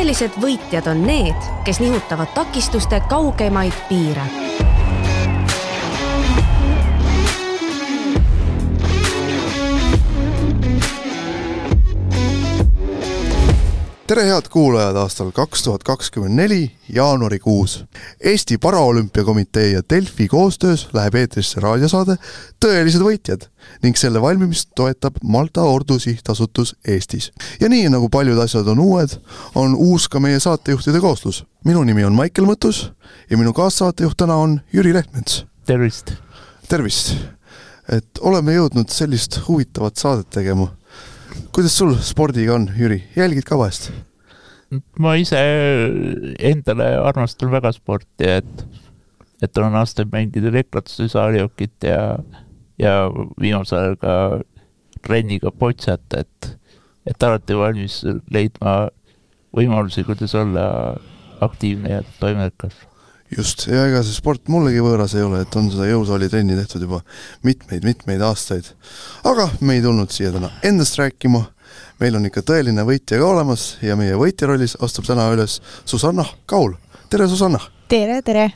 tõelised võitjad on need, kes nihutavad takistuste kaugemaid piire tere, head kuulajad aastal kaks tuhat kakskümmend neli jaanuarikuus. Eesti Paraolümpiakomitee ja Delfi koostöös läheb eetrisse raadiosaade Tõelised võitjad ning selle valmimist toetab Malta Ordu Sihtasutus Eestis. ja nii nagu paljud asjad on uued, on uus ka meie saatejuhtide kooslus. minu nimi on Maicel Mõttus ja minu kaassaatejuht täna on Jüri Lehtmets. tervist! tervist! et oleme jõudnud sellist huvitavat saadet tegema kuidas sul spordiga on, Jüri, jälgid ka vahest? ma ise endale armastan väga sporti, et, et olen aastaid mänginud rekratsussaaliokit ja, ja viimasel ajal ka trenniga potsat, et, et alati valmis leidma võimalusi, kuidas olla aktiivne ja toimekas just, ja ega see sport mullegi võõras ei ole, et on seda jõusaalitrenni tehtud juba mitmeid-mitmeid aastaid. aga me ei tulnud siia täna endast rääkima, meil on ikka tõeline võitja ka olemas ja meie võitja rollis astub täna üles Susanna Kaul. tere, Susanna! tere, tere!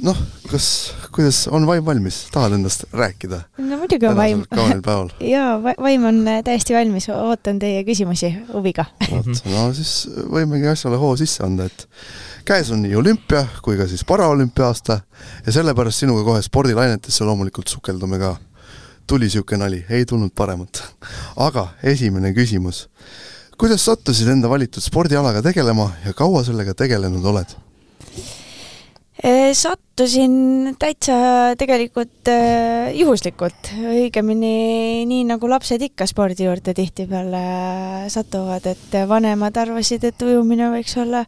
Noh, kas, kuidas, on vaim valmis, tahad endast rääkida? no muidugi on vaim. kaunil päeval. jaa, vaim on äh, täiesti valmis, ootan teie küsimusi huviga. vot, no siis võimegi asjale hoo sisse anda, et käes on nii olümpia kui ka siis paraolümpia aasta ja sellepärast sinuga kohe spordilainetesse loomulikult sukeldume ka. tuli niisugune nali, ei tulnud paremat. aga esimene küsimus. kuidas sattusid enda valitud spordialaga tegelema ja kaua sellega tegelenud oled? Äh, sattusin täitsa tegelikult äh, juhuslikult, õigemini nii nagu lapsed ikka spordi juurde tihtipeale satuvad, et vanemad arvasid, et ujumine võiks olla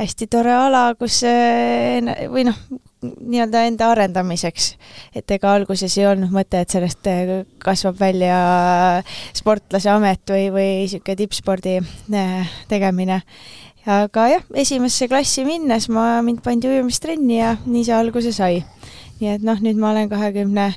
hästi tore ala, kus äh, või noh, nii-öelda enda arendamiseks. et ega alguses ei olnud mõte, et sellest kasvab välja sportlase amet või, või niisugune tippspordi tegemine aga jah, esimesse klassi minnes ma, mind pandi ujumistrenni ja nii see alguse sai. nii et noh, nüüd ma olen kahekümne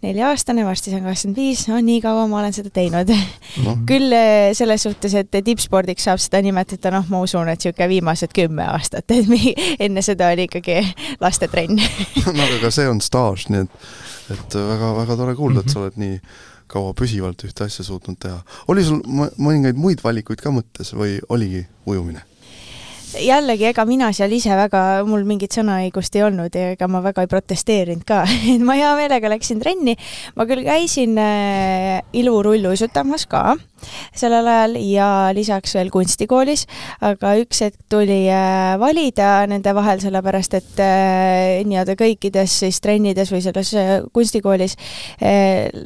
nelja aastane, varsti saan kakskümmend viis, no nii kaua ma olen seda teinud no.. küll eh, selles suhtes, et tippspordiks saab seda nimetada, noh, ma usun, et niisugune viimased kümme aastat, et enne seda oli ikkagi lastetrenn no aga see on staaž, nii et, et väga-väga tore kuulda, et sa oled nii kaua püsivalt ühte asja suutnud teha. oli sul mõningaid muid valikuid ka mõttes või oligi ujumine? Jällegi, ega mina seal ise väga, mul mingit sõnaõigust ei olnud ja ega ma väga ei protesteerinud ka et ma hea meelega läksin trenni. ma küll käisin äh, ilurulluisutamas ka sellel ajal ja lisaks veel kunstikoolis, aga üks hetk tuli äh, valida nende vahel, sellepärast et äh, nii-öelda kõikides siis trennides või selles äh, kunstikoolis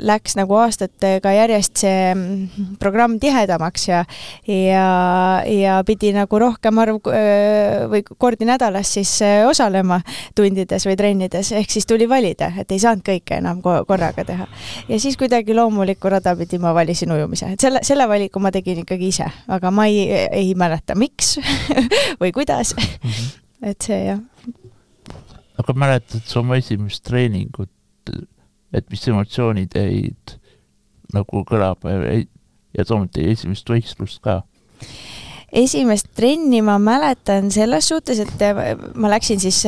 läks nagu aastatega järjest see mm, programm tihedamaks ja ja, ja pidi nagu rohkem arv või kordi nädalas siis osalema tundides või trennides, ehk siis tuli valida, et ei saanud kõike enam korraga teha. ja siis kuidagi loomulikku rada pidi ma valisin ujumise, et selle, selle valiku ma tegin ikkagi ise, aga ma ei, ei mäleta, miks või kuidas mm. -hmm. et see jah. aga mäletad sa oma esimest treeningut, et mis emotsioonid jäid nagu kõlama ja, ja samuti esimest võistlust ka? esimest trenni ma mäletan selles suhtes, et ma läksin siis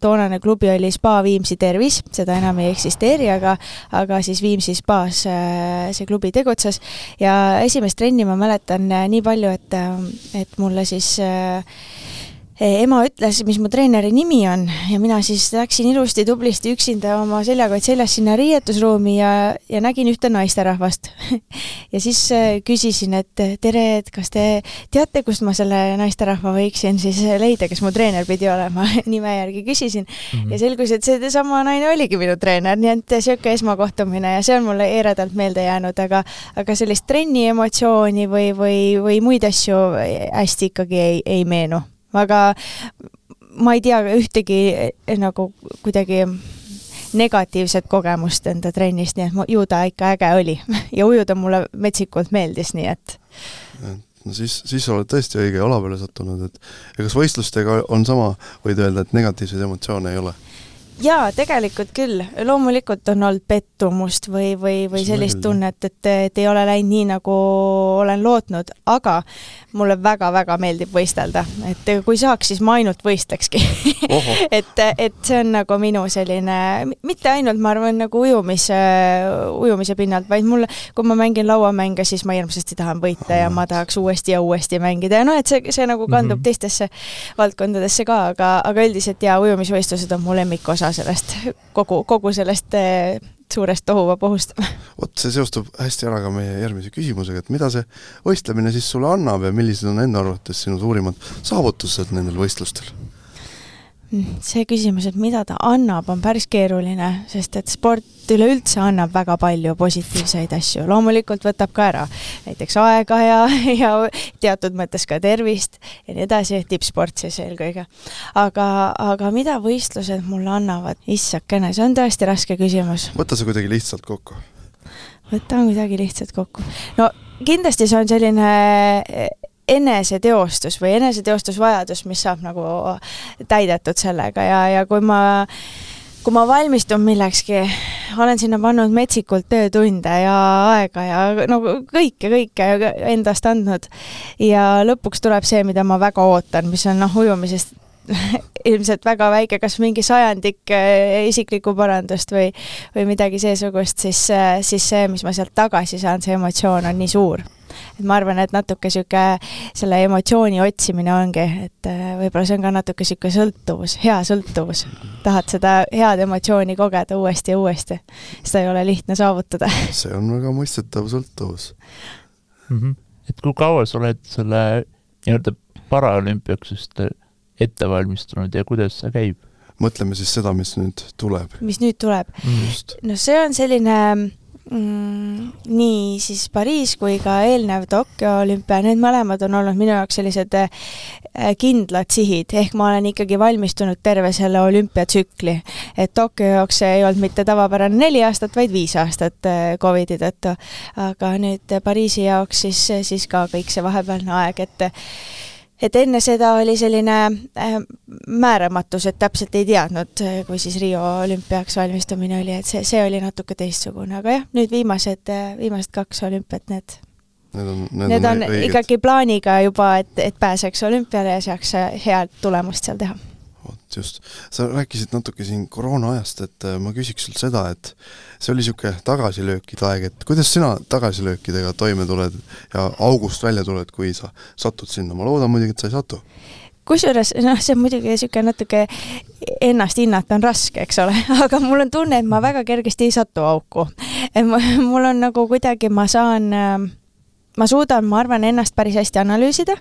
toonane klubi oli Spa Viimsi Tervis, seda enam ei eksisteeri, aga aga siis Viimsi spaas äh, see klubi tegutses. Ja esimest trenni ma mäletan äh, nii palju, et, äh, et mulle siis äh, ema ütles, mis mu treeneri nimi on ja mina siis läksin ilusti tublisti üksinda oma seljakott seljas sinna riietusruumi ja, ja nägin ühte naisterahvast. Ja siis äh, küsisin, et tere, et kas te teate, kust ma selle naisterahva võiksin siis leida, kes mu treener pidi olema? Nime järgi küsisin. Mm -hmm. ja selgus, et seesama naine oligi minu treener, nii et niisugune esmakohtumine ja see on mulle eredalt meelde jäänud, aga aga sellist trenni emotsiooni või, või, või muid asju hästi ikkagi ei, ei meenu aga ma ei tea ühtegi eh, nagu kuidagi negatiivset kogemust enda trennist, nii et ju ta ikka äge oli ja ujuda mulle metsikult meeldis, nii et no siis, siis sa oled tõesti õige jala peale sattunud, et ja kas võistlustega on sama, võid öelda, et negatiivseid emotsioone ei ole? Jaa, tegelikult küll, loomulikult on olnud pettumust või, või, või sellist tunnet, et, et ei ole läinud nii, nagu olen lootnud, aga mulle väga-väga meeldib võistelda, et kui saaks, siis ma ainult võistlekski et, et see on nagu minu selline, mitte ainult, ma arvan, nagu ujumise, ujumise pinnalt, vaid mulle, kui ma mängin lauamänge, siis ma hirmsasti tahan võita ja ma tahaks uuesti ja uuesti mängida. Ja noh, et see, see nagu kandub mm -hmm. teistesse valdkondadesse ka, aga, aga üldiselt jaa, ujumisvõistlused on mu lemmikosa sellest kogu, kogu sellest eh, suurest tohuvapohust. vot see seostub hästi ära ka meie järgmise küsimusega, et mida see võistlemine siis sulle annab ja millised on enda arvates sinu suurimad saavutused nendel võistlustel? See küsimus, et mida ta annab, on päris keeruline, sest et sport üleüldse annab väga palju positiivseid asju, loomulikult võtab ka ära näiteks aega ja, ja teatud mõttes ka tervist ja nii edasi, tippsport siis eelkõige. aga, aga mida võistlused mulle annavad, issakene, see on tõesti raske küsimus. võta see kuidagi lihtsalt kokku. võtan kuidagi lihtsalt kokku. no kindlasti see on selline eneseteostus või eneseteostusvajadus, mis saab nagu täidetud sellega. Ja, ja kui ma kui ma valmistun millekski, olen sinna pannud metsikult töötunde ja aega ja no kõike, kõike endast andnud. Ja lõpuks tuleb see, mida ma väga ootan, mis on noh, ujumisest ilmselt väga väike, kas mingi sajandik eh, isiklikku parandust või, või midagi seesugust, siis, eh, siis see, mis ma sealt tagasi saan, see emotsioon on nii suur et ma arvan, et natuke niisugune selle emotsiooni otsimine ongi, et äh, võib-olla see on ka natuke niisugune sõltuvus, hea sõltuvus. tahad seda head emotsiooni kogeda uuesti ja uuesti. seda ei ole lihtne saavutada. see on väga mõistetav sõltuvus mm. -hmm. et kui kaua sa oled selle nii-öelda paraolümpiaks just ette valmistunud ja kuidas see käib? mõtleme siis seda, mis nüüd tuleb. mis nüüd tuleb mm.? no see on selline mm,? nii siis Pariis kui ka eelnev Tokyo olümpia, need mõlemad on olnud minu jaoks sellised äh, kindlad sihid, ehk ma olen ikkagi valmistunud terve selle olümpiatsükli. et Tokyo jaoks ei olnud mitte tavapärane neli aastat, vaid viis aastat äh, Covidi tõttu. aga nüüd Pariisi jaoks siis, siis ka kõik see vahepealne aeg, et et enne seda oli selline äh, määramatus, et täpselt ei teadnud, äh, kui siis Rio olümpiaks valmistumine oli, et see, see oli natuke teistsugune, aga jah, nüüd viimased, äh, viimased kaks olümpiat, need Need on, need, need on, on ikkagi plaaniga juba, et, et pääseks olümpiale ja saaks head tulemust seal teha vot just, sa rääkisid natuke siin koroona ajast, et äh, ma küsiks sult seda, et see oli niisugune tagasilöökide aeg, et kuidas sina tagasilöökidega toime tuled ja august välja tuled, kui sa satud sinna, ma loodan muidugi, et sa ei satu. Kusjuures noh, see on muidugi niisugune natuke ennast hinnata on raske, eks ole, aga mul on tunne, et ma väga kergesti ei satu auku. mul on nagu kuidagi, ma saan äh, ma suudan, ma arvan, ennast päris hästi analüüsida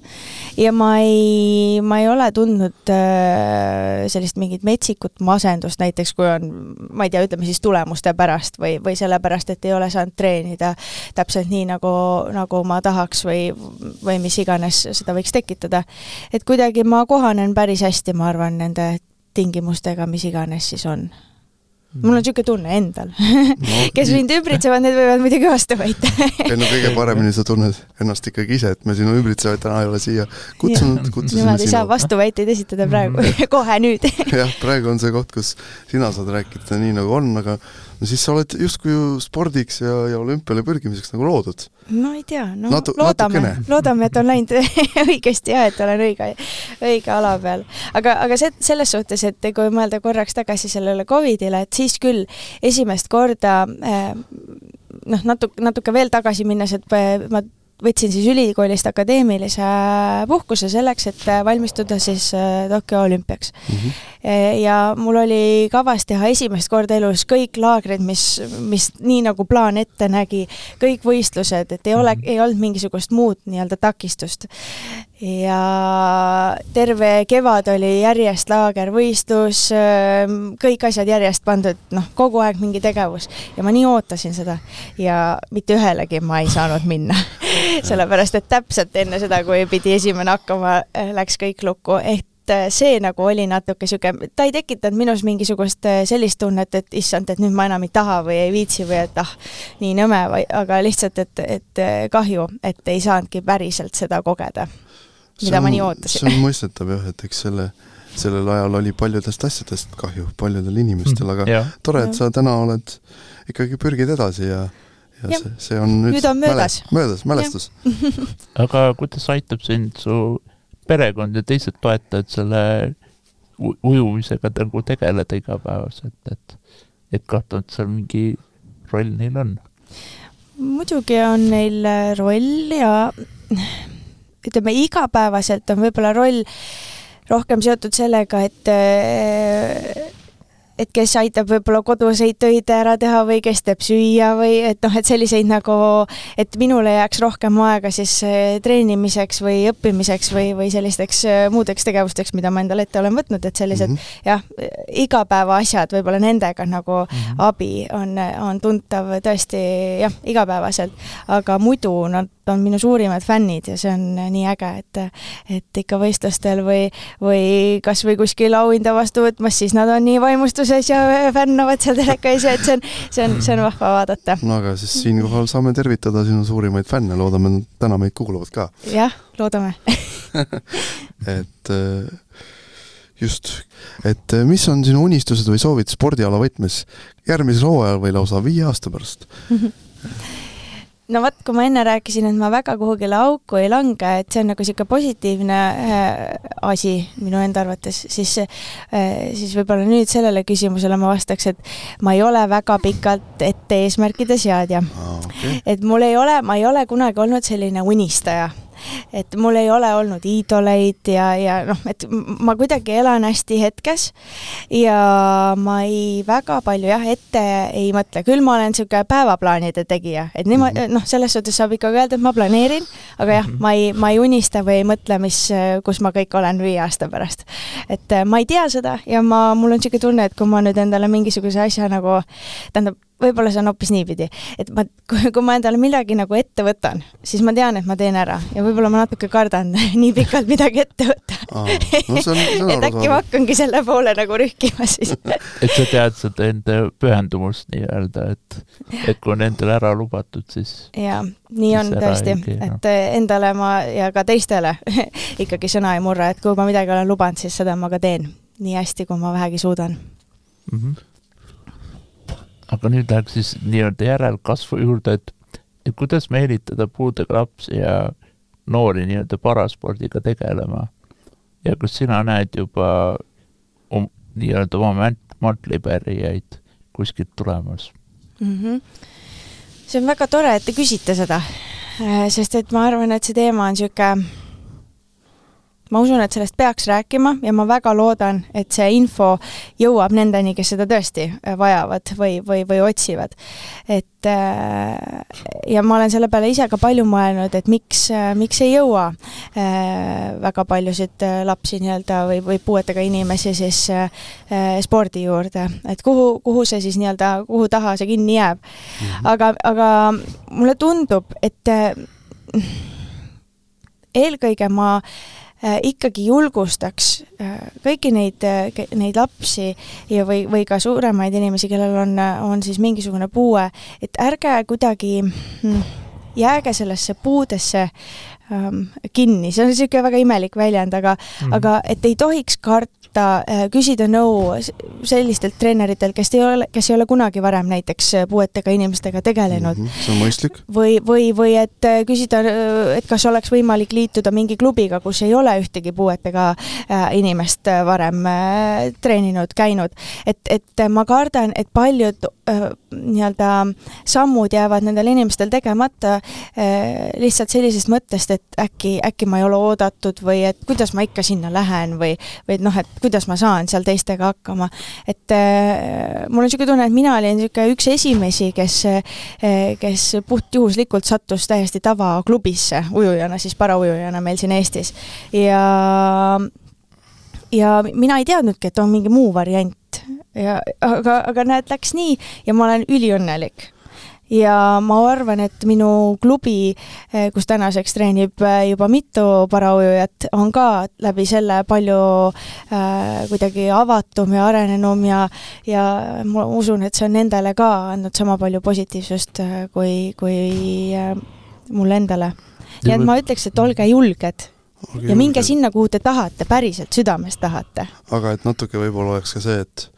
ja ma ei, ma ei ole tundnud äh, sellist mingit metsikut masendust näiteks, kui on, ma ei tea, ütleme siis tulemuste pärast või, või sellepärast, et ei ole saanud treenida täpselt nii, nagu, nagu ma tahaks või, või mis iganes seda võiks tekitada. et kuidagi ma kohanen päris hästi, ma arvan, nende tingimustega, mis iganes siis on mul on niisugune tunne endal. No, kes mind ümbritsevad, need võivad muidugi vastu võita. Ei no kõige paremini sa tunned ennast ikkagi ise, et me sinu ümbritsevaid täna ei ole siia kutsunud, kutsusime Nemad ei saa vastuväiteid esitada praegu. Kohe nüüd. Jah, praegu on see koht, kus sina saad rääkida nii, nagu on, aga no siis sa oled justkui ju spordiks ja, ja olümpiale pürgimiseks nagu loodud. no ei tea, no Natu, loodame, loodame, et on läinud õigesti ja et olen õige, õige ala peal. aga, aga see, selles suhtes, et kui mõelda korraks tagasi sellele Covidile, et siis küll esimest korda äh, noh, natuke, natuke veel tagasi minnes, et ma võtsin siis ülikoolist akadeemilise puhkuse selleks, et valmistuda siis äh, Tokyo olümpiaks mm. -hmm. ja mul oli kavas teha esimest korda elus kõik laagrid, mis, mis nii nagu plaan ette nägi, kõik võistlused, et ei ole, mhm. ei olnud mingisugust muud nii-öelda takistust ja terve kevad oli järjest laagervõistlus, ähm, kõik asjad järjest pandud, noh, kogu aeg mingi tegevus ja ma nii ootasin seda ja mitte ühelegi ma ei saanud minna sellepärast et täpselt enne seda, kui pidi esimene hakkama, äh, läks kõik lukku, ehk äh, see nagu oli natuke niisugune, ta ei tekitanud minus mingisugust äh, sellist tunnet, et issand, et nüüd ma enam ei taha või ei viitsi või et ah, nii nõme, aga lihtsalt, et, et kahju, et ei saanudki päriselt seda kogeda mida on, ma nii ootasin. see on mõistetav jah, et eks selle sellel ajal oli paljudest asjadest kahju paljudel inimestel, aga jah, tore, et sa täna oled, ikkagi pürgid edasi ja ja Jah. see, see on nüüd Nüüd on möödas. möödas, mälestus. aga kuidas aitab sind su perekond ja teised toetajad selle ujumisega nagu tegeleda igapäevaselt, et, et kahtlemata seal mingi roll neil on? muidugi on neil äh, roll ja ütleme, igapäevaselt on võib-olla roll rohkem seotud sellega, et äh, et kes aitab võib-olla koduseid töid ära teha või kes teeb süüa või et noh, et selliseid nagu, et minule jääks rohkem aega siis äh, treenimiseks või õppimiseks või, või sellisteks äh, muudeks tegevusteks, mida ma endale ette olen võtnud, et sellised mm -hmm. jah, igapäevaasjad võib-olla nendega nagu mm -hmm. abi on, on tuntav tõesti jah, igapäevaselt, aga muidu nad on minu suurimad fännid ja see on nii äge, et et ikka võistlustel või, või kas või kuskil auhinda vastu võtmas, siis nad on nii vaimustuses ja fännavad seal teleka ees ja et see on, see on, see on vahva vaadata. no aga siis siinkohal saame tervitada sinu suurimaid fänne, loodame, täna meid kuulavad ka. jah, loodame et äh, just, et äh, mis on sinu unistused või soovid spordiala võtmes järgmisel hooajal või lausa viie aasta pärast? no vot, kui ma enne rääkisin, et ma väga kuhugile auku ei lange, et see on nagu niisugune positiivne äh, asi minu enda arvates, siis äh,, siis võib-olla nüüd sellele küsimusele ma vastaks, et ma ei ole väga pikalt ette eesmärkide seadja okay. et mul ei ole, ma ei ole kunagi olnud selline unistaja et mul ei ole olnud iidoleid ja, ja noh, et ma kuidagi elan hästi hetkes ja ma ei väga palju jah, ette ei mõtle, küll ma olen niisugune päevaplaanide tegija, et niimoodi mm -hmm. noh, selles suhtes saab ikkagi öelda, et ma planeerin, aga jah mm, -hmm. ma ei, ma ei unista või ei mõtle, mis, kus ma kõik olen viie aasta pärast. et ma ei tea seda ja ma, mul on niisugune tunne, et kui ma nüüd endale mingisuguse asja nagu, tähendab, võib-olla see on hoopis niipidi, et ma, kui ma endale midagi nagu ette võtan, siis ma tean, et ma teen ära ja võib-olla ma natuke kardan nii pikalt midagi ette võtta Aa, no et äkki ma hakkangi selle poole nagu rühkima siis et sa tead seda enda pühendumust nii-öelda, et, et kui on endale ära lubatud, siis ja nii on tõesti et endale ma ja ka teistele ikkagi sõna ei murra, et kui ma midagi olen lubanud, siis seda ma ka teen nii hästi, kui ma vähegi suudan. mm. -hmm. Aga nüüd läheks siis nii-öelda järelkasvu juurde, et, et kuidas meelitada puudega lapsi ja noori nii-öelda paraspordiga tegelema ja kas sina näed juba um, nii-öelda oma mant- mantlipärijaid kuskilt tulemas? mm. -hmm. see on väga tore, et te küsite seda, sest et ma arvan, et see teema on niisugune ma usun, et sellest peaks rääkima ja ma väga loodan, et see info jõuab nendeni, kes seda tõesti vajavad või, või, või otsivad. et äh, ja ma olen selle peale ise ka palju mõelnud, et miks, miks ei jõua äh, väga paljusid äh, lapsi nii-öelda või, või puuetega inimesi siis äh, spordi juurde, et kuhu, kuhu see siis nii-öelda, kuhu taha see kinni jääb. -hmm. aga, aga mulle tundub, et äh, eelkõige ma äh, ikkagi julgustaks äh, kõiki neid, neid lapsi ja, või, või ka suuremaid inimesi, kellel on, on siis mingisugune puue, et ärge kuidagi mm, jääge sellesse puudesse ähm, kinni, see on niisugune väga imelik väljend, aga mm, -hmm. aga et ei tohiks karta äh, küsida nõu sellistelt treeneritelt, kes ei ole, kes ei ole kunagi varem näiteks puuetega inimestega tegelenud mm. -hmm see on mõistlik. või, või, või et äh, küsida, et kas oleks võimalik liituda mingi klubiga, kus ei ole ühtegi puuetega äh, inimest äh, varem äh, treeninud, käinud. et, et ma kardan, et paljud äh, nii-öelda sammud jäävad nendel inimestel tegemata äh, lihtsalt sellisest mõttest, et äkki, äkki ma ei ole oodatud või et kuidas ma ikka sinna lähen või, või et noh, et kuidas ma saan seal teistega hakkama. et äh, mul on niisugune tunne, et mina olin niisugune üks esimesi, kes äh, kes puhtjuhuslikult sattus täiesti tavaklubisse ujujana, siis paraujujana meil siin Eestis. Ja ja mina ei teadnudki, et on mingi muu variant. Ja aga, aga näed, läks nii ja ma olen üliõnnelik ja ma arvan, et minu klubi, kus tänaseks treenib äh, juba mitu paraujujat, on ka läbi selle palju äh, kuidagi avatum ja arenenum ja ja ma usun, et see on nendele ka andnud sama palju positiivsust kui, kui äh, mulle endale. nii et ma ütleks, et olge julged ja minge sinna, kuhu te tahate, päriselt südamest tahate. aga et natuke võib-olla oleks ka see, et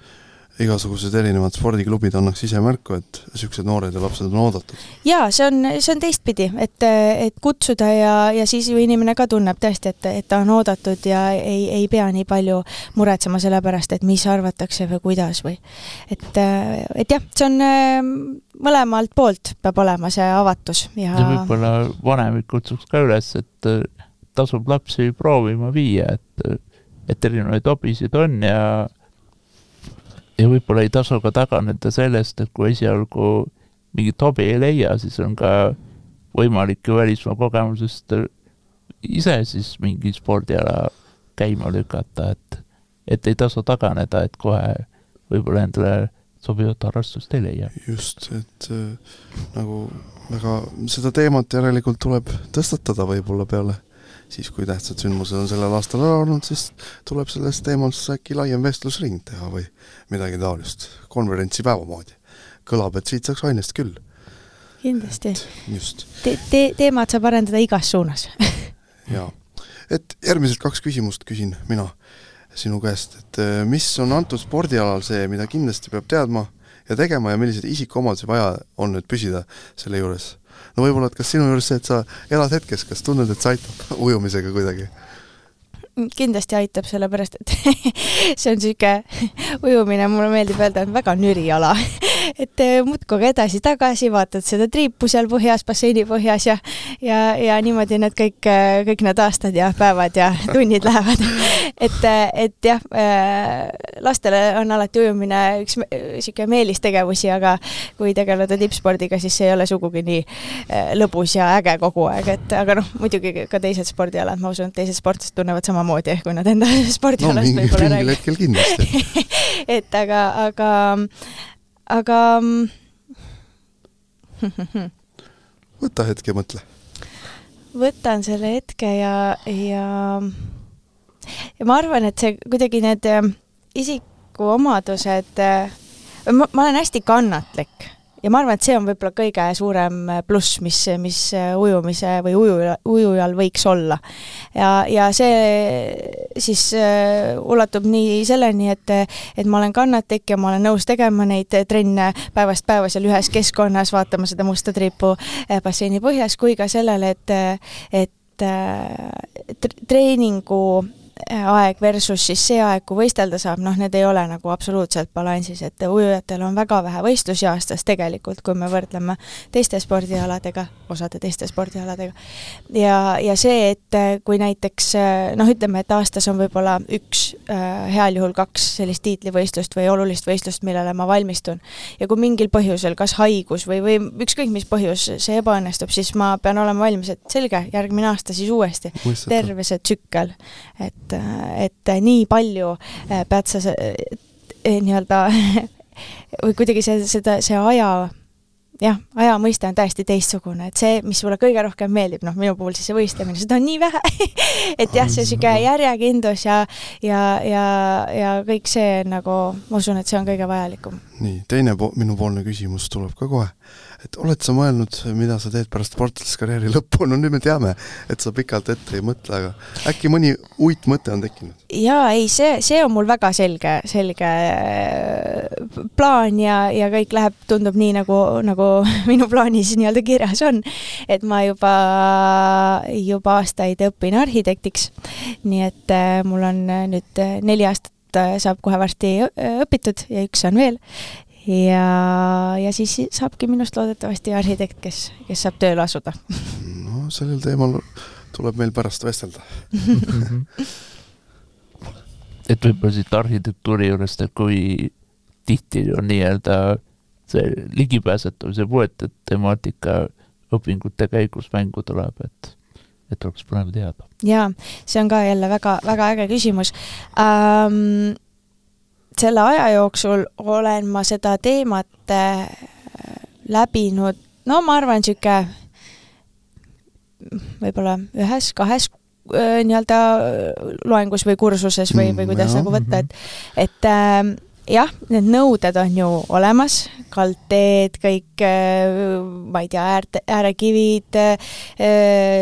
igasugused erinevad spordiklubid annaks ise märku, et niisugused noored ja lapsed on oodatud. jaa, see on, see on teistpidi, et, et kutsuda ja, ja siis ju inimene ka tunneb tõesti, et, et ta on oodatud ja ei, ei pea nii palju muretsema selle pärast, et mis arvatakse või kuidas või et, et jah, see on mõlemalt poolt peab olema see avatus ja ja võib-olla vanemid kutsuks ka üles, et tasub lapsi proovima viia, et, et erinevaid hobisid on ja ja võib-olla ei tasu ka taganeda sellest, et kui esialgu mingit hobi ei leia, siis on ka võimalik ju välismaa kogemusest ise siis mingi spordiala käima lükata, et, et ei tasu taganeda, et kohe võib-olla endale sobivat harrastust ei leia. just, et äh, nagu väga, seda teemat järelikult tuleb tõstatada võib-olla peale siis, kui tähtsad sündmused on sellel aastal ära olnud, siis tuleb sellest teemast äkki laiem vestlusring teha või midagi taolist, konverentsipäeva moodi. kõlab, et siit saaks ainest küll. kindlasti. just te,. Te-, teemat saab arendada igas suunas jaa. et järgmised kaks küsimust küsin mina sinu käest, et äh, mis on antud spordialal see, mida kindlasti peab teadma ja tegema ja milliseid isikuomadusi vaja on nüüd püsida selle juures no võib-olla, et kas sinu juures see, et sa elad hetkes, kas tunned, et see aitab ujumisega kuidagi? kindlasti aitab, sellepärast et see on niisugune, ujumine, mulle meeldib öelda, on väga nüri ala et eh, muudkui edasi-tagasi, vaatad seda triipu seal põhjas, basseini põhjas ja ja, ja niimoodi need kõik, eh, kõik need aastad ja päevad ja tunnid lähevad. et, eh, et jah, lastele on alati ujumine üks niisugune meelistegevusi, aga kui tegeleda tippspordiga, siis see ei ole sugugi nii lõbus ja äge kogu aeg, et aga noh, muidugi ka teised spordialad, ma usun, et teised sportlased tunnevad samamoodi, kui nad enda spordialast no, võib-olla räägivad. mingil hetkel kindlasti et aga, aga aga võta hetk ja mõtle. võtan selle hetke ja, ja ja ma arvan, et see kuidagi need äh, isikuomadused, äh, ma, ma olen hästi kannatlik ja ma arvan, et see on võib-olla kõige suurem pluss, mis, mis ujumise või ujuja, ujujal võiks olla. ja, ja see siis uh, ulatub nii selleni, et, et ma olen kannatlik ja ma olen nõus tegema neid trenne päevast päeva seal ühes keskkonnas, vaatama seda musta triipu basseini põhjas, kui ka sellele, et, et äh, treeningu aeg versus siis see aeg, kui võistelda saab, noh, need ei ole nagu absoluutselt balansis, et ujujatel on väga vähe võistlusi aastas tegelikult, kui me võrdleme teiste spordialadega, osade teiste spordialadega. ja, ja see, et kui näiteks noh, ütleme, et aastas on võib-olla üks, äh, heal juhul kaks sellist tiitlivõistlust või olulist võistlust, millele ma valmistun, ja kui mingil põhjusel, kas haigus või, või ükskõik mis põhjus see ebaõnnestub, siis ma pean olema valmis, et selge, järgmine aasta siis uuesti, terve see tsükkel, et et, et nii palju äh, pead sa äh, nii-öelda või kuidagi see, seda, see aja jah, aja mõiste on täiesti teistsugune, et see, mis sulle kõige rohkem meeldib, noh, minu puhul siis see võistlemine, seda on nii vähe et jah, see niisugune järjekindlus ja, ja, ja, ja kõik see nagu, ma usun, et see on kõige vajalikum. nii, teine po-, minupoolne küsimus tuleb ka kohe et oled sa mõelnud, mida sa teed pärast sportlaskarjääri lõppu, no nüüd me teame, et sa pikalt ette ei mõtle, aga äkki mõni uitmõte on tekkinud? jaa, ei, see, see on mul väga selge, selge äh, plaan ja, ja kõik läheb, tundub nii, nagu, nagu minu plaanis nii-öelda kirjas on. et ma juba, juba aastaid õpin arhitektiks, nii et äh, mul on nüüd neli aastat saab kohe varsti õpitud ja üks on veel ja, ja siis saabki minust loodetavasti arhitekt, kes, kes saab tööle asuda. no sellel teemal tuleb meil pärast vestelda et võib-olla siit arhitektuuri juurest, et kui tihti on nii-öelda see ligipääsetavuse puuetute temaatika õpingute käigus mängu tuleb, et et oleks põnev teada. jaa, see on ka jälle väga, väga äge küsimus ähm, selle aja jooksul olen ma seda teemat äh, läbinud, no ma arvan, niisugune võib-olla ühes-kahes äh, nii-öelda loengus või kursuses või, või kuidas mm, nagu võtta, et et äh, jah, need nõuded on ju olemas, kaldteed, kõik, ma ei tea, äärte, äärekivid,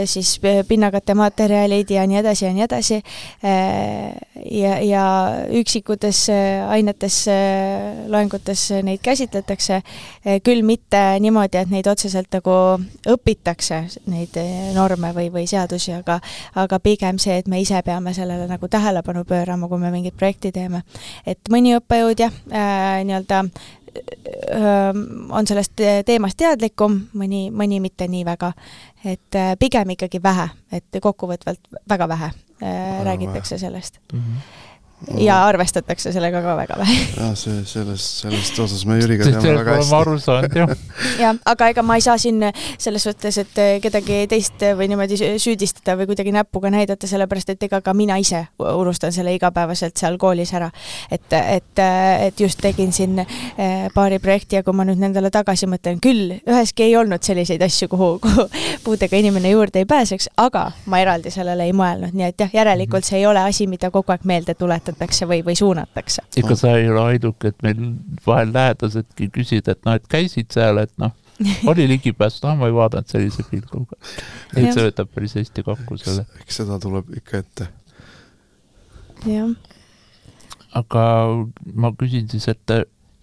siis pinnakattematerjalid ja nii edasi ja nii edasi. ja, ja üksikutes ainetes, loengutes neid käsitletakse, küll mitte niimoodi, et neid otseselt nagu õpitakse, neid norme või, või seadusi, aga aga pigem see, et me ise peame sellele nagu tähelepanu pöörama, kui me mingit projekti teeme. et mõni õppejõud jah äh,, nii-öelda äh, on sellest teemast teadlikum, mõni, mõni mitte nii väga. et äh, pigem ikkagi vähe, et kokkuvõtvalt väga vähe äh, räägitakse sellest mm. -hmm ja arvestatakse sellega ka väga vähe. jah, see, sellest, sellest osas me Jüriga teame väga hästi. aru saanud, jah. jah, aga ega ma ei saa siin selles suhtes, et kedagi teist või niimoodi süüdistada või kuidagi näpuga näidata, sellepärast et ega ka mina ise unustan selle igapäevaselt seal koolis ära. et, et, et just tegin siin eh, paari projekti ja kui ma nüüd nendele tagasi mõtlen, küll üheski ei olnud selliseid asju, kuhu, kuhu puudega inimene juurde ei pääseks, aga ma eraldi sellele ei mõelnud, nii et jah, järelikult see ei ole asi, mida kogu aeg meelde tuletada õpetatakse või, või suunatakse. ega sa ei ole ainuke, et meil vahel lähedasedki küsida, et noh, et käisid seal, et noh, oli ligipääs, noh, ma ei vaadanud sellise pilguga. et see võtab päris hästi kokku selle. eks seda tuleb ikka ette. jah. aga ma küsin siis, et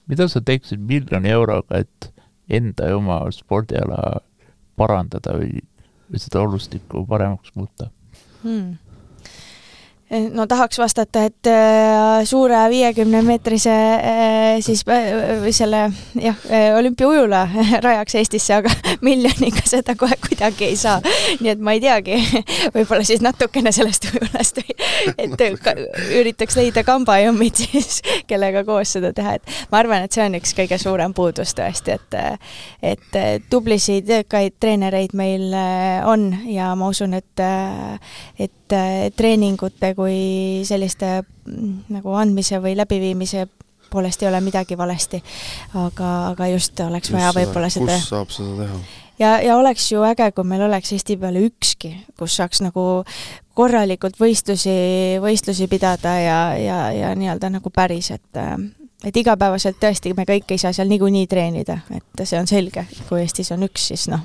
mida sa teeksid miljoni euroga, et enda ja oma spordiala parandada või, või seda olustikku paremaks muuta hmm.? Eh, no tahaks vastata, et äh, suure viiekümne meetrise äh, siis äh, selle jah, olümpiaujula rajaks Eestisse, aga miljoniga seda kohe kuidagi ei saa. nii et ma ei teagi, võib-olla siis natukene sellest ujulast et üritaks leida kambajummid siis, kellega koos seda teha, et ma arvan, et see on üks kõige suurem puudus tõesti, et et tublisid, jõukaid treenereid meil on ja ma usun, et et treeningute kui selliste mm, nagu andmise või läbiviimise poolest ei ole midagi valesti. aga, aga just oleks just vaja võib-olla seda kus saab seda teha? ja, ja oleks ju äge, kui meil oleks Eesti peale ükski, kus saaks nagu korralikult võistlusi, võistlusi pidada ja, ja, ja nii-öelda nagu päris, et et igapäevaselt tõesti me kõik ei saa seal niikuinii treenida, et see on selge, kui Eestis on üks, siis noh,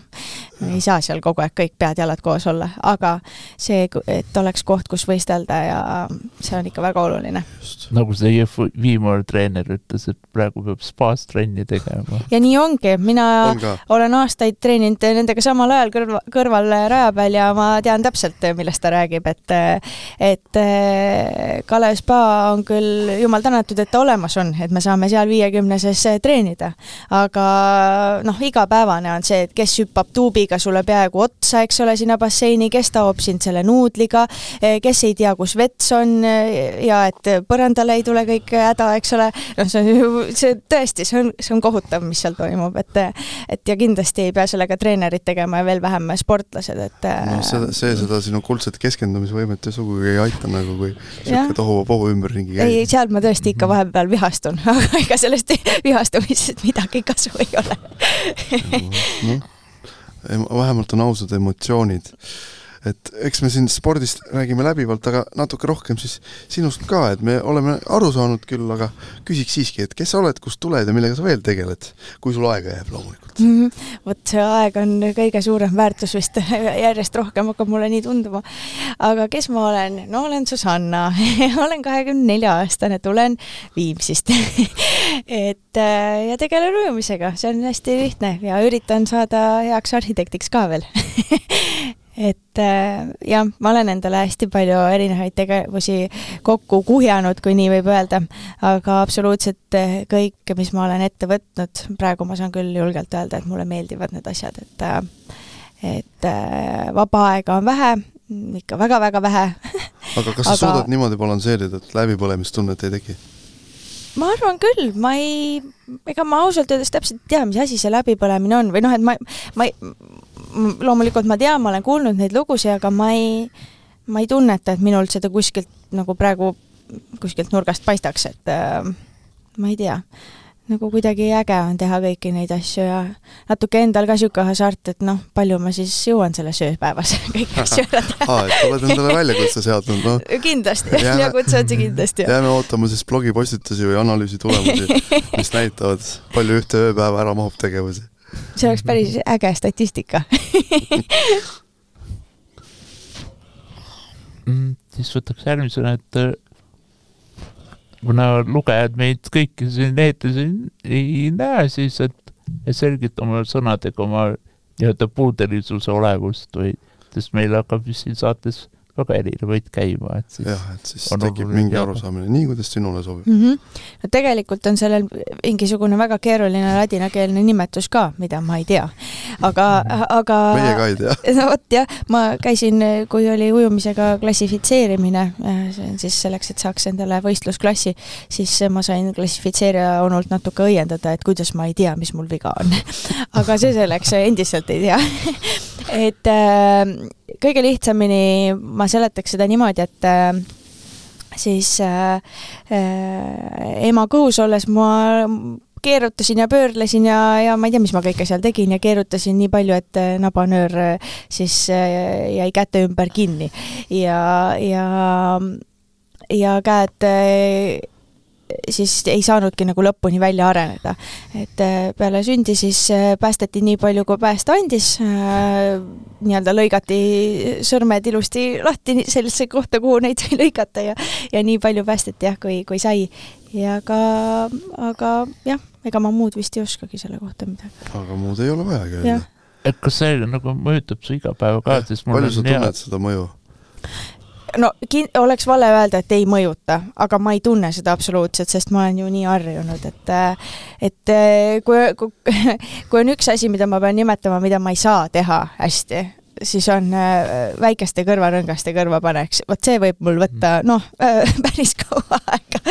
ei saa seal kogu aeg kõik pead-jalad koos olla, aga see, et oleks koht, kus võistelda ja see on ikka väga oluline. nagu see EF viimane treener ütles, et praegu peab spaas trenni tegema. ja nii ongi, mina on olen aastaid treeninud nendega samal ajal kõrval, kõrval raja peal ja ma tean täpselt, millest ta räägib, et et Kalev spa on küll, jumal tänatud, et ta olemas on, et me saame seal viiekümneses treenida. aga noh, igapäevane on see, et kes hüppab tuubiga sulle peaaegu otsa, eks ole, sinna basseini, kes taob sind selle nuudliga, kes ei tea, kus vets on ja et põrandale ei tule kõik häda, eks ole, noh, see on ju, see tõesti, see on, see on kohutav, mis seal toimub, et et ja kindlasti ei pea sellega treenerid tegema ja veel vähem sportlased, et no see, see seda sinu kuldset keskendumisvõimet ju sugugi ei aita nagu, kui niisugune tohuvabohu ümberringi käib. ei, seal ma tõesti ikka vahepeal vihastun vihastun, aga ega sellest vihastumisest midagi kasu ei ole. Vähemalt on ausad emotsioonid et eks me siin spordist räägime läbivalt, aga natuke rohkem siis sinust ka, et me oleme aru saanud küll, aga küsiks siiski, et kes sa oled, kust tuled ja millega sa veel tegeled, kui sul aega jääb loomulikult mm. -hmm. vot see aeg on kõige suurem väärtus vist, järjest rohkem hakkab mulle nii tunduma. aga kes ma olen? no olen Susanna olen kahekümne nelja aastane, tulen Viimsist et äh, ja tegelen ujumisega, see on hästi lihtne ja üritan saada heaks arhitektiks ka veel et äh, jah, ma olen endale hästi palju erinevaid tegevusi kokku kuhjanud, kui nii võib öelda, aga absoluutselt äh, kõik, mis ma olen ette võtnud, praegu ma saan küll julgelt öelda, et mulle meeldivad need asjad, et äh, et vaba aega on vähe, ikka väga-väga vähe. Aga kas sa aga... suudad niimoodi balansseerida, et läbipõlemistunnet ei teki? ma arvan küll, ma ei, ega ma ausalt öeldes täpselt ei tea, mis asi see läbipõlemine on või noh, et ma, ma ei, loomulikult ma tean, ma olen kuulnud neid lugusid, aga ma ei, ma ei tunneta, et minul seda kuskilt nagu praegu kuskilt nurgast paistaks, et äh, ma ei tea. nagu kuidagi äge on teha kõiki neid asju ja natuke endal ka niisugune hasart, et noh, palju ma siis jõuan selles ööpäevas kõiki asju ära teha. aa, et oled endale väljakutse seadnud, noh. kindlasti, väljakutse on see kindlasti. jääme ootama siis blogipostitusi või analüüsi tulemusi, mis näitavad, palju ühte ööpäeva ära mahub tegevusi. See oleks päris äge statistika mm,. siis võtaks järgmisena, et kuna lugejad meid kõiki siin eetris ei näe, siis et, selgita oma sõnadega oma nii-öelda puudelisuse olemust või, sest meil hakkab vist siin saates väga erinevaid käima, et siis jah, et siis tekib mingi teada. arusaamine, nii kuidas sinule sobib mm. -hmm. no tegelikult on sellel mingisugune väga keeruline ladinakeelne nimetus ka, mida ma ei tea. aga, aga meie ka ei tea. no vot jah, ma käisin, kui oli ujumisega klassifitseerimine, see on siis selleks, et saaks endale võistlusklassi, siis ma sain klassifitseerija onult natuke õiendada, et kuidas ma ei tea, mis mul viga on aga see selleks, endiselt ei tea et äh, kõige lihtsamini ma seletaks seda niimoodi, et äh, siis äh, äh, ema kõhus olles ma keerutasin ja pöörlesin ja, ja ma ei tea, mis ma kõike seal tegin ja keerutasin nii palju, et äh, nabanöör äh, siis äh, jäi käte ümber kinni. Ja, ja ja käed siis ei saanudki nagu lõpuni välja areneda. et äh, peale sündi siis äh, päästeti nii palju, kui päästa andis, äh, nii-öelda lõigati sõrmed ilusti lahti sellisesse kohta, kuhu neid sai lõigata ja ja nii palju päästeti jah, kui, kui sai. ja aga, aga jah, ega ma muud vist ei oskagi selle kohta midagi. aga muud ei ole vajagi öelda. et kas see nagu mõjutab su igapäeva ka, sest mul palju sa tunned hea... seda mõju? No kin-, oleks vale öelda, et ei mõjuta, aga ma ei tunne seda absoluutselt, sest ma olen ju nii harjunud, et et kui, kui, kui on üks asi, mida ma pean nimetama, mida ma ei saa teha hästi, siis on äh, väikeste kõrvarõngaste kõrvapaneks, vot see võib mul võtta mm. noh äh,, päris kaua aega.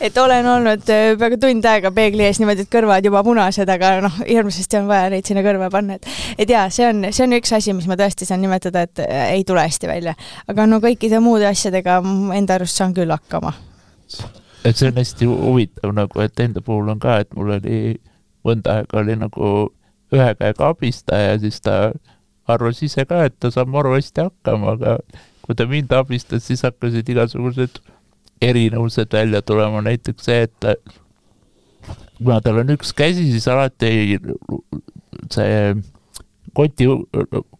et olen olnud äh, peaaegu tund aega peegli ees niimoodi, et kõrvad juba punased, aga noh, hirmsasti on vaja neid sinna kõrva panna, et et jaa, see on, see on üks asi, mis ma tõesti saan nimetada, et ei tule hästi välja. aga no kõikide muude asjadega enda arust saan küll hakkama. et see on hästi huvitav nagu, et enda puhul on ka, et mul oli mõnda aega oli nagu ühe käega abistaja, siis ta arvas ise ka, et ta saab maru hästi hakkama, aga kui ta mind abistas, siis hakkasid igasugused erinevused välja tulema, näiteks see, et kuna tal on üks käsi, siis alati see koti,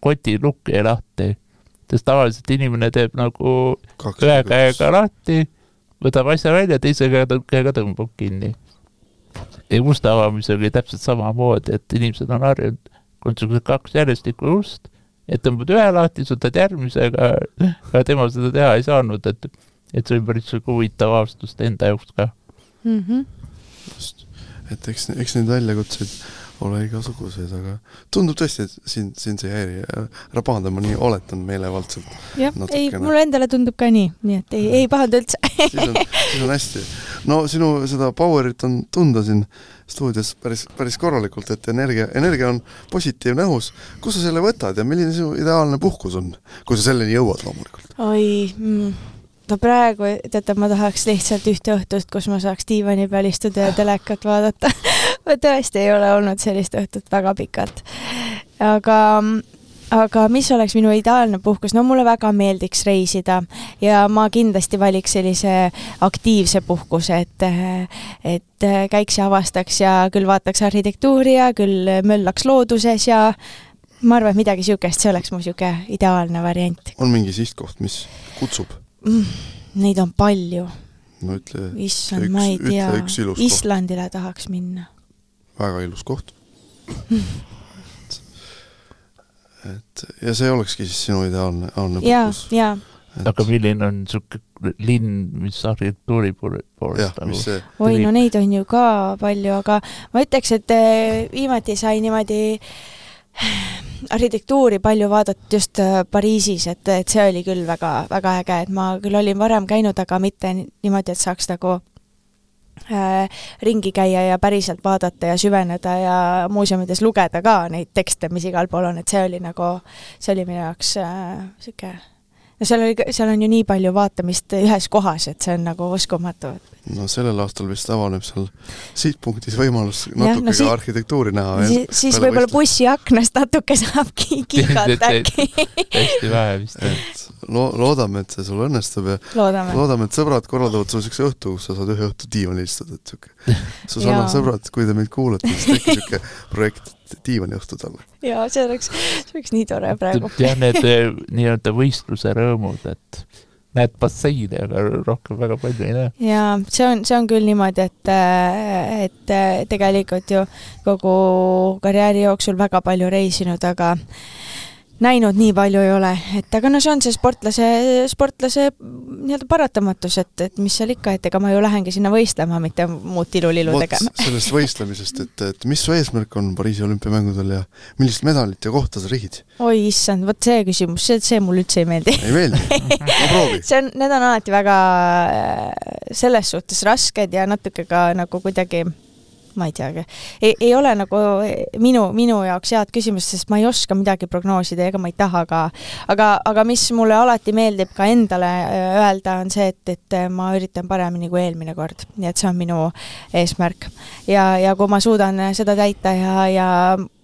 kotilukk jäi lahti. sest tavaliselt inimene teeb nagu Kaks ühe käega lahti, võtab asja välja, teise käega tõmbab kinni. ja uste avamisel oli täpselt samamoodi, et inimesed on harjunud on niisugused kaks järjestikku ust, et tõmbad ühe lahti, võtad järgmisega, aga tema seda teha ei saanud, et, et see oli päris sihuke huvitav avastus enda jaoks ka mm. -hmm. just, et eks, eks neid väljakutseid ole igasuguseid, aga tundub tõesti, et sind, sind see ei häiri. ära pahanda, ma nii oletan meelevaldselt. jah, ei, mulle endale tundub ka nii, nii et ei, ei pahanda üldse siis on, siis on hästi. no sinu seda power'it on tunda siin stuudios päris, päris korralikult, et energia, energia on positiivne õhus. kust sa selle võtad ja milline sinu ideaalne puhkus on, kui sa selleni jõuad loomulikult? oi mm no praegu, teate, ma tahaks lihtsalt ühte õhtust, kus ma saaks diivani peal istuda ja telekat vaadata ma tõesti ei ole olnud sellist õhtut väga pikalt. aga, aga mis oleks minu ideaalne puhkus, no mulle väga meeldiks reisida ja ma kindlasti valiks sellise aktiivse puhkuse, et, et käiks ja avastaks ja küll vaataks arhitektuuri ja küll möllaks looduses ja ma arvan, et midagi niisugust, see oleks mu niisugune ideaalne variant. on mingi sihtkoht, mis kutsub? mm,? Neid on palju. no ütle issand, ma ei tea, Islandile tahaks minna. Väga ilus koht et ja see olekski siis sinu ideaalne, ideaalne puhkus? jaa. aga milline on niisugune linn, mis arhitektuuri poolest nagu oi, no neid on ju ka palju, aga ma ütleks, et eh, viimati sai niimoodi arhitektuuri palju vaadatud just äh, Pariisis, et, et see oli küll väga, väga äge, et ma küll olin varem käinud, aga mitte niimoodi, et saaks nagu ringi käia ja päriselt vaadata ja süveneda ja muuseumides lugeda ka neid tekste, mis igal pool on, et see oli nagu, see oli minu jaoks niisugune äh, no seal oli, seal on ju nii palju vaatamist ühes kohas, et see on nagu uskumatu. no sellel aastal vist avaneb seal sihtpunktis võimalus natuke no, ka arhitektuuri näha. siis, siis võib-olla bussiaknast natuke saab kihata äkki. hästi vähe vist lo-, loodame, et see sul õnnestub ja loodame, loodame, et sõbrad korraldavad sulle niisuguse õhtu, kus sa saad ühe õhtu diivanil istuda, et niisugune Susanna sõbrad, kui te meid kuulate, siis tehke niisugune projekt diivaniõhtu talle. jaa, see oleks, see oleks nii tore praegu. jah, need eh, nii-öelda võistluse rõõmud, et näed basseini, aga rohkem väga palju ei näe. jaa, see on, see on küll niimoodi, et, et tegelikult ju kogu karjääri jooksul väga palju reisinud, aga näinud nii palju ei ole, et aga no see on see sportlase, sportlase nii-öelda paratamatus, et, et mis seal ikka, et ega ma ju lähengi sinna võistlema, mitte muud tilulilu tegema. sellest võistlemisest, et, et mis su eesmärk on Pariisi olümpiamängudel ja millist medalit ja kohta sa rihid? oi issand, vot see küsimus, see, see mulle üldse ei meeldi. ei meeldi? no proovi. see on, need on alati väga äh, selles suhtes rasked ja natuke ka nagu kuidagi ma ei teagi, ei ole nagu minu, minu jaoks head küsimust, sest ma ei oska midagi prognoosida ega ma ei taha ka. aga, aga mis mulle alati meeldib ka endale äh, öelda, on see, et, et ma üritan paremini kui eelmine kord, nii et see on minu eesmärk. ja, ja kui ma suudan seda täita ja, ja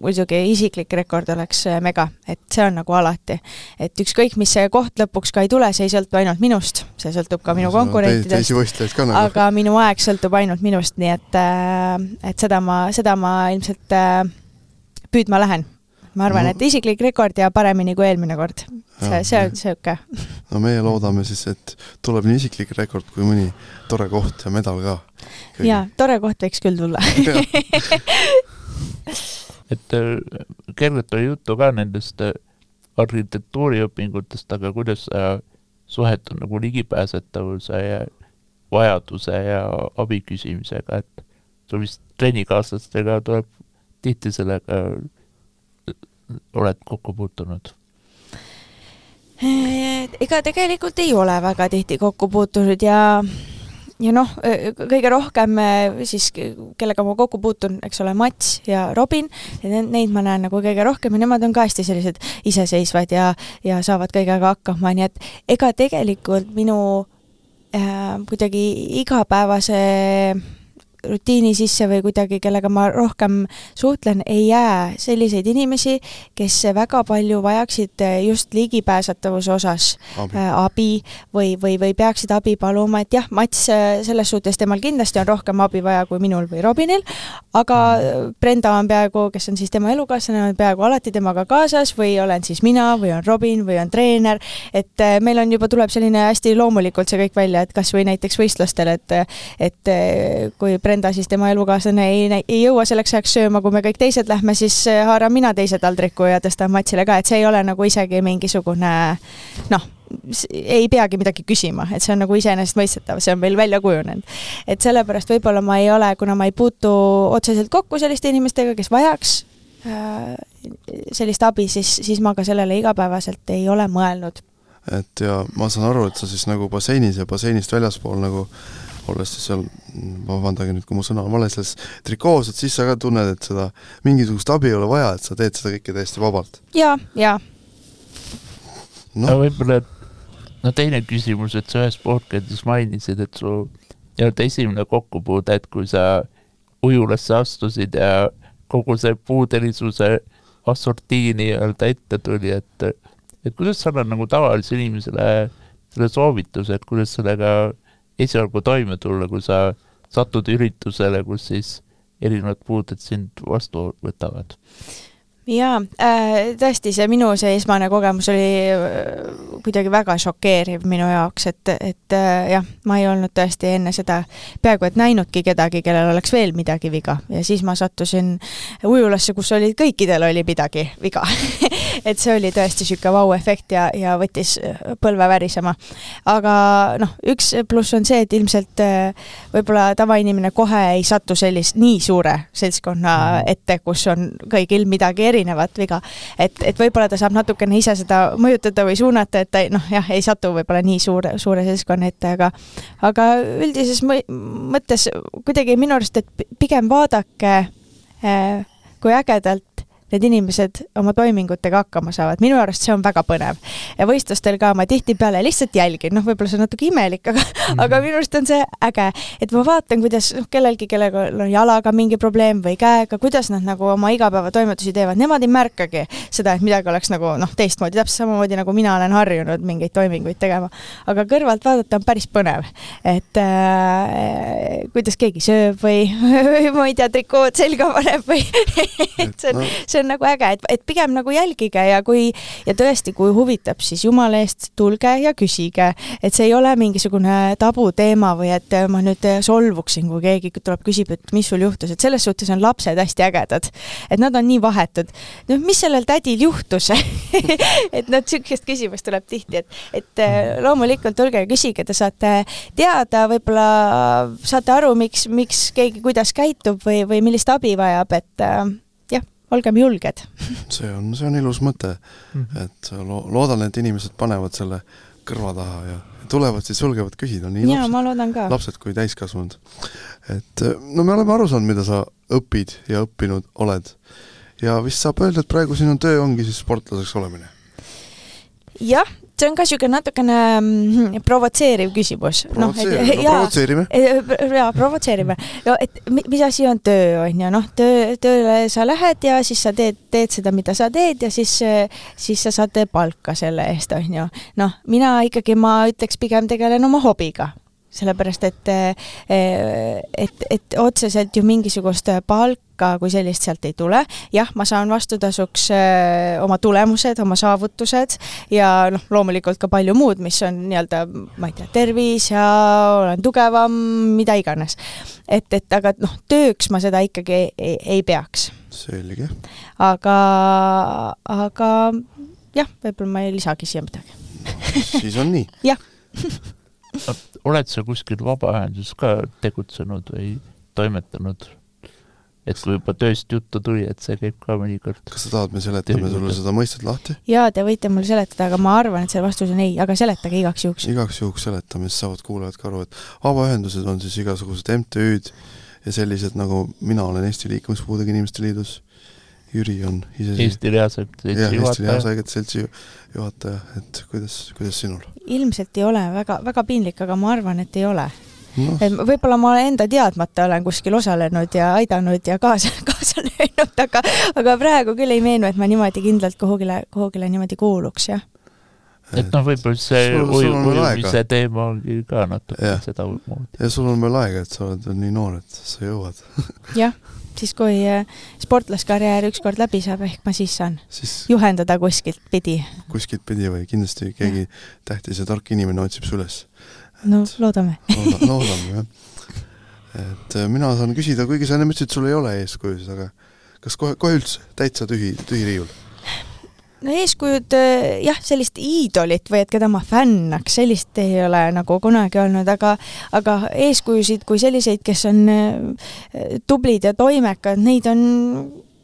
muidugi isiklik rekord oleks äh, mega, et see on nagu alati. et ükskõik, mis see koht lõpuks ka ei tule, see ei sõltu ainult minust, see sõltub ka minu konkurentidest, nagu. aga minu aeg sõltub ainult minust, nii et äh, et seda ma, seda ma ilmselt äh, püüdma lähen. ma arvan no., et isiklik rekord ja paremini kui eelmine kord. see, see on niisugune. no meie loodame siis, et tuleb nii isiklik rekord kui mõni tore koht ja medal ka. jaa, tore koht võiks küll tulla et äh, kergelt oli juttu ka nendest äh, arhitektuuriõpingutest, aga kuidas sa suhetud nagu ligipääsetavuse ja vajaduse ja abi küsimisega, et sul vist trennikaaslastega tuleb tihti sellega, oled kokku puutunud? ega tegelikult ei ole väga tihti kokku puutunud ja ja noh, kõige rohkem siis, kellega ma kokku puutun, eks ole, Mats ja Robin, neid ma näen nagu kõige rohkem ja nemad on ka hästi sellised iseseisvad ja, ja saavad kõigega hakkama, nii et ega tegelikult minu äh, kuidagi igapäevase äh, rutiini sisse või kuidagi, kellega ma rohkem suhtlen, ei jää selliseid inimesi, kes väga palju vajaksid just ligipääsetavuse osas abi, äh, abi või, või, või peaksid abi paluma, et jah, Mats, äh, selles suhtes temal kindlasti on rohkem abi vaja kui minul või Robinil, aga. Brenda on peaaegu, kes on siis tema elukaaslane, on peaaegu alati temaga kaasas või olen siis mina või on Robin või on treener, et meil on juba, tuleb selline hästi loomulikult see kõik välja, et kas või näiteks võistlustel, et et kui Brenda Brenda, siis tema elukaaslane ei, ei jõua selleks ajaks sööma, kui me kõik teised lähme, siis äh, haaran mina teise taldriku ja tõstan Matsile ka, et see ei ole nagu isegi mingisugune noh, ei peagi midagi küsima, et see on nagu iseenesestmõistetav, see on meil välja kujunenud. et sellepärast võib-olla ma ei ole, kuna ma ei puutu otseselt kokku selliste inimestega, kes vajaks äh, sellist abi, siis, siis ma ka sellele igapäevaselt ei ole mõelnud. et ja ma saan aru, et sa siis nagu basseinis ja basseinist väljaspool nagu olles siis seal, vabandage nüüd, kui mu sõna on vale, selles trikoos, et siis sa ka tunned, et seda mingisugust abi ei ole vaja, et sa teed seda kõike täiesti vabalt ja,. jaa, jaa. no, võib-olla, no teine küsimus, et sa ühes podcast'is mainisid, et su nii-öelda esimene kokkupuude, et kui sa ujulasse astusid ja kogu see puudelisuse assortii nii-öelda ette tuli, et et kuidas sa annad nagu tavalisele inimesele selle soovituse, et kuidas sellega esialgu toime tulla, kui sa satud üritusele, kus siis erinevad puuded sind vastu võtavad? Jaa äh,, tõesti, see minu see esmane kogemus oli äh, kuidagi väga šokeeriv minu jaoks, et, et äh, jah, ma ei olnud tõesti enne seda peaaegu et näinudki kedagi, kellel oleks veel midagi viga ja siis ma sattusin ujulasse, kus oli, kõikidel oli midagi viga et see oli tõesti niisugune vau-efekt ja, ja võttis põlve värisema. aga noh, üks pluss on see, et ilmselt äh, võib-olla tavainimene kohe ei satu sellist nii suure seltskonna mhm. ette, kus on kõigil midagi erinevat viga. et, et võib-olla ta saab natukene ise seda mõjutada või suunata, et ta noh, jah, ei satu võib-olla nii suure, suure seltskonna ette, aga aga üldises mõttes kuidagi minu arust, et pigem vaadake, eh, kui ägedalt need inimesed oma toimingutega hakkama saavad, minu arust see on väga põnev. ja võistlustel ka ma tihtipeale lihtsalt jälgin, noh, võib-olla see on natuke imelik, aga mm, -hmm. aga minu arust on see äge, et ma vaatan, kuidas noh, kellelgi, kellel on jalaga mingi probleem või käega, kuidas nad nagu oma igapäevatoimetusi teevad, nemad ei märkagi seda, et midagi oleks nagu noh, teistmoodi, täpselt samamoodi nagu mina olen harjunud mingeid toiminguid tegema. aga kõrvalt vaadata on päris põnev, et äh, kuidas keegi sööb või, või ma ei tea, trikood selga paneb või et see on, see on nagu äge, et, et pigem nagu jälgige ja kui ja tõesti, kui huvitab, siis jumala eest tulge ja küsige, et see ei ole mingisugune tabuteema või et ma nüüd solvuksin, kui keegi tuleb, küsib, et mis sul juhtus, et selles suhtes on lapsed hästi ägedad. et nad on nii vahetud. noh, mis sellel tädil juhtus et noh, niisugust küsimust tuleb tihti, et, et loomulikult tulge ja küsige, te saate teada, võib-olla saate aru, miks, miks keegi kuidas käitub või, või millist abi vajab, et äh, olgem julged. see on, see on ilus mõte mm, -hmm. et lo-, loodan, et inimesed panevad selle kõrva taha ja tulevad siis julgevad küsida, nii Jaa, lapsed, lapsed kui täiskasvanud. et no me oleme aru saanud, mida sa õpid ja õppinud oled. ja vist saab öelda, et praegu sinu töö ongi siis sportlaseks olemine? jah, see on ka niisugune natukene mm, provotseeriv küsimus. noh, et no, provotseerime. jaa, provotseerime. no et mis asi on töö, on ju, noh, töö, tööle sa lähed ja siis sa teed, teed seda, mida sa teed ja siis, siis sa saad palka selle eest, on ju. noh, mina ikkagi, ma ütleks, pigem tegelen oma hobiga sellepärast et, et, et otseselt ju mingisugust palka kui sellist sealt ei tule. jah, ma saan vastutasuks äh, oma tulemused, oma saavutused ja noh, loomulikult ka palju muud, mis on nii-öelda, ma ei tea, tervis ja olen tugevam, mida iganes. et, et aga noh, tööks ma seda ikkagi ei, ei, ei peaks. selge. aga, aga jah, võib-olla ma ei lisagi siia midagi no,. siis on nii jah oled sa kuskil vabaühenduses ka tegutsenud või toimetanud? Et kui juba tööst juttu tuli, et see käib ka mõnikord. kas sa tahad, me seletame sulle seda mõistet lahti? jaa, te võite mulle seletada, aga ma arvan, et see vastus on ei, aga seletage igaks juhuks. igaks juhuks seletame, siis saavad kuulajad ka aru, et vabaühendused on siis igasugused MTÜ-d ja sellised, nagu mina olen Eesti Liikumispuudega Inimeste Liidus Jüri on ise Eesti Reasaegade Seltsi juhataja. Eesti Reasaegade Seltsi juhataja, et kuidas, kuidas sinul? ilmselt ei ole väga, väga piinlik, aga ma arvan, et ei ole no.. võib-olla ma enda teadmata olen kuskil osalenud ja aidanud ja kaasa, kaasa löönud, aga, aga praegu küll ei meenu, et ma niimoodi kindlalt kuhugile, kuhugile niimoodi kuuluks, jah et noh, võib-olla see ujumise teema ongi ka natuke sedamoodi. ja sul on veel aega, et sa oled veel nii noor, et sa jõuad jah siis kui äh, sportlaskarjäär ükskord läbi saab, ehk ma siis saan siis juhendada kuskilt pidi. kuskilt pidi või kindlasti keegi ja. tähtis ja tark inimene otsib su üles. No loodame Looda, loodame, jah. et äh, mina saan küsida, kuigi sa enne ütlesid, sul ei ole eeskujusid, aga kas kohe, kohe üldse täitsa tühi, tühi riiul? no eeskujud eh, jah, sellist iidolit või et keda ma fännaks, sellist ei ole nagu kunagi olnud, aga aga eeskujusid kui selliseid, kes on eh, tublid ja toimekad, neid on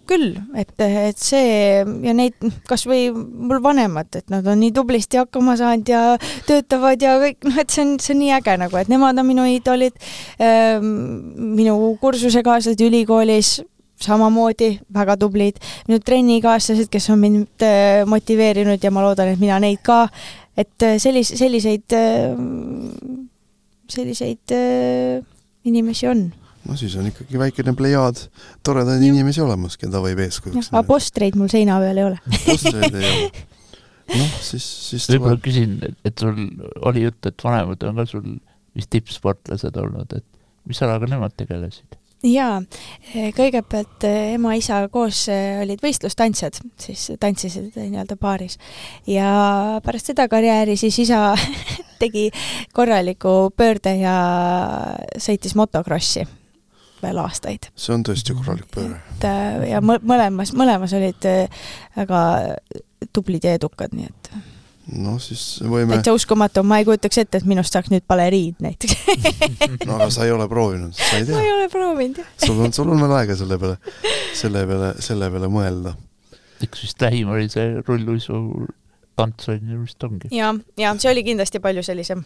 küll, et, et see ja neid kas või mul vanemad, et nad on nii tublisti hakkama saanud ja töötavad ja kõik, noh, et see on, see on nii äge nagu, et nemad on minu iidolid, ehm, minu kursusekaaslased ülikoolis samamoodi väga tublid, minu trennikaaslased, kes on mind äh, motiveerinud ja ma loodan, et mina neid ka, et äh, sellis-, selliseid, äh, selliseid inimesi on. No siis on ikkagi väikene plejaad toredaid inimesi olemas, keda võib eeskujuks aga postreid mul seina peal ei ole postreid ei ole. noh, siis, siis võib-olla küsin, et sul oli jutt, et vanemad on ka sul vist tippsportlased olnud, et mis alaga nemad tegelesid? jaa, kõigepealt eh, ema-isa koos eh, olid võistlustantsijad, siis tantsisid nii-öelda paaris. ja pärast seda karjääri siis isa tegi korraliku pöörde ja sõitis motokrossi veel aastaid. see on tõesti korralik pööre. et eh, ja mõlemas, mõlemas olid väga tublid ja edukad, nii et noh, siis võime täitsa uskumatu, ma ei kujutaks ette, et minust saaks nüüd baleriin näiteks no aga sa ei ole proovinud, sa ei tea. ma ei ole proovinud, jah. sul on, sul on veel aega selle peale, selle peale, selle peale mõelda. eks vist lähim oli see rulluisu tants on ju vist ongi. ja, ja see oli kindlasti palju sellisem.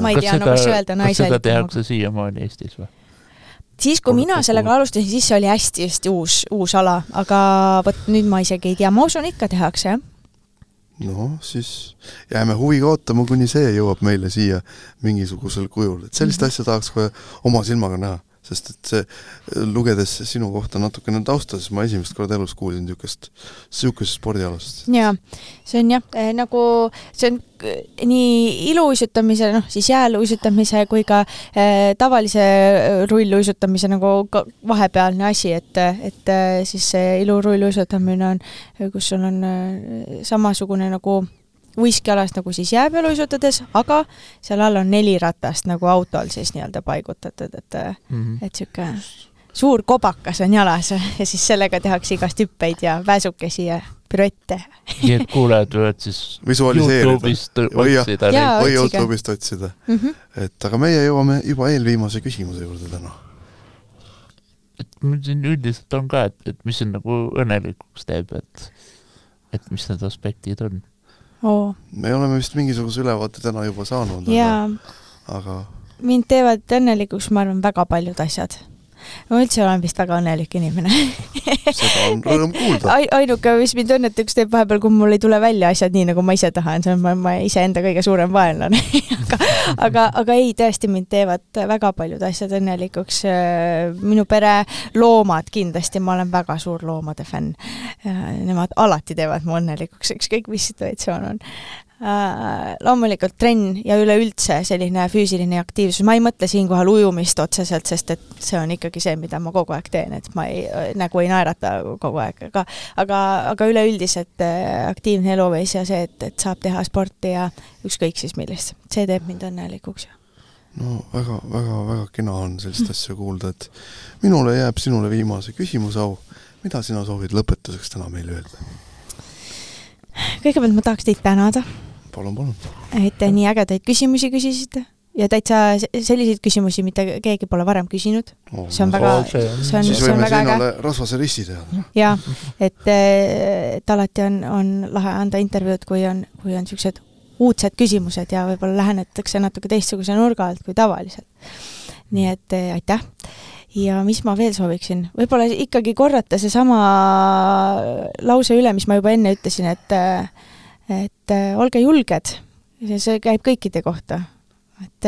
ma ei tea, no mis öelda naisele. kas seda tehakse siiamaani Eestis või? siis, kui mina sellega alustasin, siis see oli hästi-hästi uus, uus ala, aga vot nüüd ma isegi ei tea, ma usun ikka tehakse jah. no siis jääme huviga ootama, kuni see jõuab meile siia mingisugusel kujul, et sellist asja tahaks kohe oma silmaga näha, sest et see, lugedes sinu kohta natukene tausta, siis ma esimest korda elus kuulsin niisugust, niisugusest spordialast. jaa, see on jah eh,, nagu see on nii iluuisutamise, noh siis jääluisutamise kui ka eh, tavalise eh, rulluisutamise nagu vahepealne asi, et, et eh, siis see ilurulluisutamine on, kus sul on eh, samasugune nagu uiskialas nagu siis jää peal uisutades, aga seal all on neli ratast nagu autol siis nii-öelda paigutatud, et Mhm. et sihuke suur kobakas on jalas ja siis sellega tehakse igast hüppeid ja pääsukesi ja piruette nii et kuulajad võivad siis Visualiseerida. Youtube'ist otsida või. Youtube'ist otsida. mm. -hmm. et aga meie jõuame juba eelviimase küsimuse juurde täna. et mul siin üldiselt on ka, et, et mis sind nagu õnnelikuks teeb, et, et mis need aspektid on. oh.. me oleme vist mingisuguse ülevaate täna juba saanud, ja aga, aga mind teevad õnnelikuks, ma arvan, väga paljud asjad. Ma üldse olen vist väga õnnelik inimene seda on rõõm kuulda. Ai-, ainuke, mis mind õnnetuks teeb vahepeal, kui mul ei tule välja asjad nii, nagu ma ise tahan, see on ma, ma iseenda kõige suurem vaenlane aga, aga, aga ei, tõesti mind teevad väga paljud asjad õnnelikuks. minu pere, loomad kindlasti, ma olen väga suur loomade fänn. Nemad alati teevad mu õnnelikuks, ükskõik mis situatsioon on. Loomulikult trenn ja üleüldse selline füüsiline aktiivsus, ma ei mõtle siinkohal ujumist otseselt, sest et see on ikkagi see, mida ma kogu aeg teen, et ma ei, nagu ei naerata kogu aeg, aga aga, aga üleüldiselt äh, aktiivne eluviis ja see, et, et saab teha sporti ja ükskõik siis millist, see teeb mind õnnelikuks. no väga, väga, väga kena on sellist asja kuulda, et minule jääb sinule viimase küsimuse au. mida sina soovid lõpetuseks täna meile öelda? kõigepealt ma tahaks teid tänada, palun, palun. et te nii ägedaid küsimusi küsisite ja täitsa se- selliseid küsimusi, mida keegi pole varem küsinud, see on väga, see on, see on väga äge rasvase risti teha. ja et, et alati on, on lahe anda intervjuud, kui on, kui on niisugused uudsed küsimused ja võib-olla lähenetakse natuke teistsuguse nurga alt kui tavaliselt. nii et eh, aitäh ja mis ma veel sooviksin, võib-olla ikkagi korrata seesama lause üle, mis ma juba enne ütlesin, et et eh, olge julged, see käib kõikide kohta. et,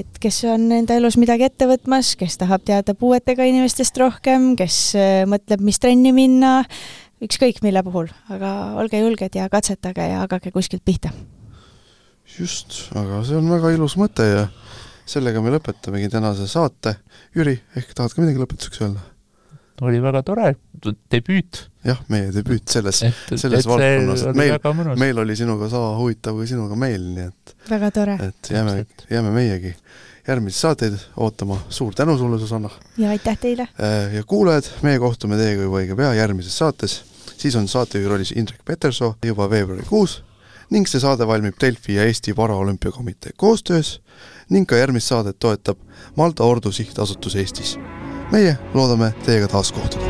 et kes on enda elus midagi ette võtmas, kes tahab teada puuetega inimestest rohkem, kes eh, mõtleb, mis trenni minna, ükskõik mille puhul, aga olge julged ja katsetage ja hakake kuskilt pihta. just, aga see on väga ilus mõte ja sellega me lõpetamegi tänase saate. Jüri, ehk tahad ka midagi lõpetuseks öelda? Oli väga tore, debüüt. jah, meie debüüt selles, et, selles et valdkonnas. oli Meil- meil oli sinuga sama huvitav kui sinuga meil, nii et, väga tore et jääme, jääme meiegi järgmisi saateid ootama. suur tänu sulle, Susanna. ja aitäh teile. ja kuulajad, meie kohtume teiega juba õige pea järgmises saates. siis on saatejuhi rollis Indrek Petersoo juba veebruarikuus ning see saade valmib Delfi ja Eesti Paraolümpiakomitee koostöös ning ka järgmist saadet toetab Malta Ordu Sihtasutus Eestis. Meie loodame teiega taas kohtuda.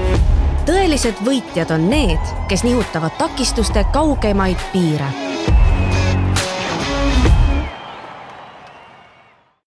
tõelised võitjad on need, kes nihutavad takistuste kaugemaid piire